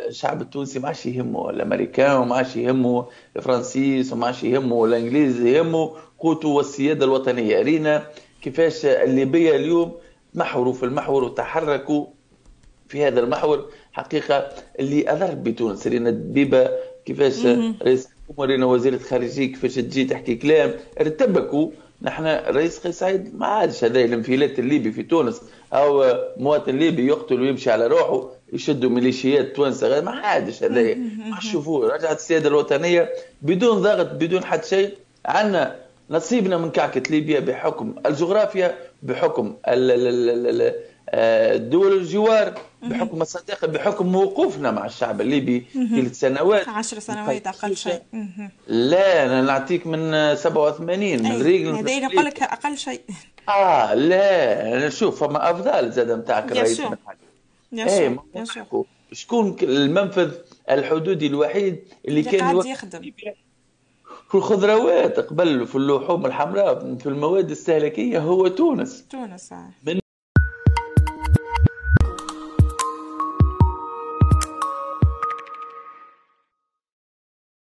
الشعب التونسي ما عادش يهمه الأمريكان وما عادش يهمه الفرنسيس وما عادش يهمه الإنجليز يهمه قوته والسيادة الوطنية. رينا كيفاش الليبيه اليوم محوروا في المحور وتحركوا في هذا المحور. حقيقة اللي أضر بتونس. رينا دبيبه كيفاش رئيس الحكومة رينا وزيره خارجيه كيفاش تجي تحكي كلام. ارتبكوا. نحن رئيس قيس سعيد ما عادش هذا الانفلات الليبي في تونس. أو مواطن ليبي يقتل ويمشي على روحه يشدوا ميليشيات توانسة ما عادش هذا. ما شوفوا رجعت السيادة الوطنية بدون ضغط بدون حتى شيء. عندنا نصيبنا من كعكة ليبيا بحكم الجغرافيا بحكم الدول الجوار بحكم الصداقة بحكم موقفنا مع الشعب الليبي في سنوات عشر سنوات أقل شيء. لا أنا نعطيك من 87 من ريغل هذا نقول لك أقل شيء. آه لا شوف فما أفضل زاد نتاعك الرئيس إيه شكون المنفذ الحدودي الوحيد اللي كان يخدم. في الخضروات قبل في اللحوم الحمراء في المواد السهلكية هو تونس. تونس من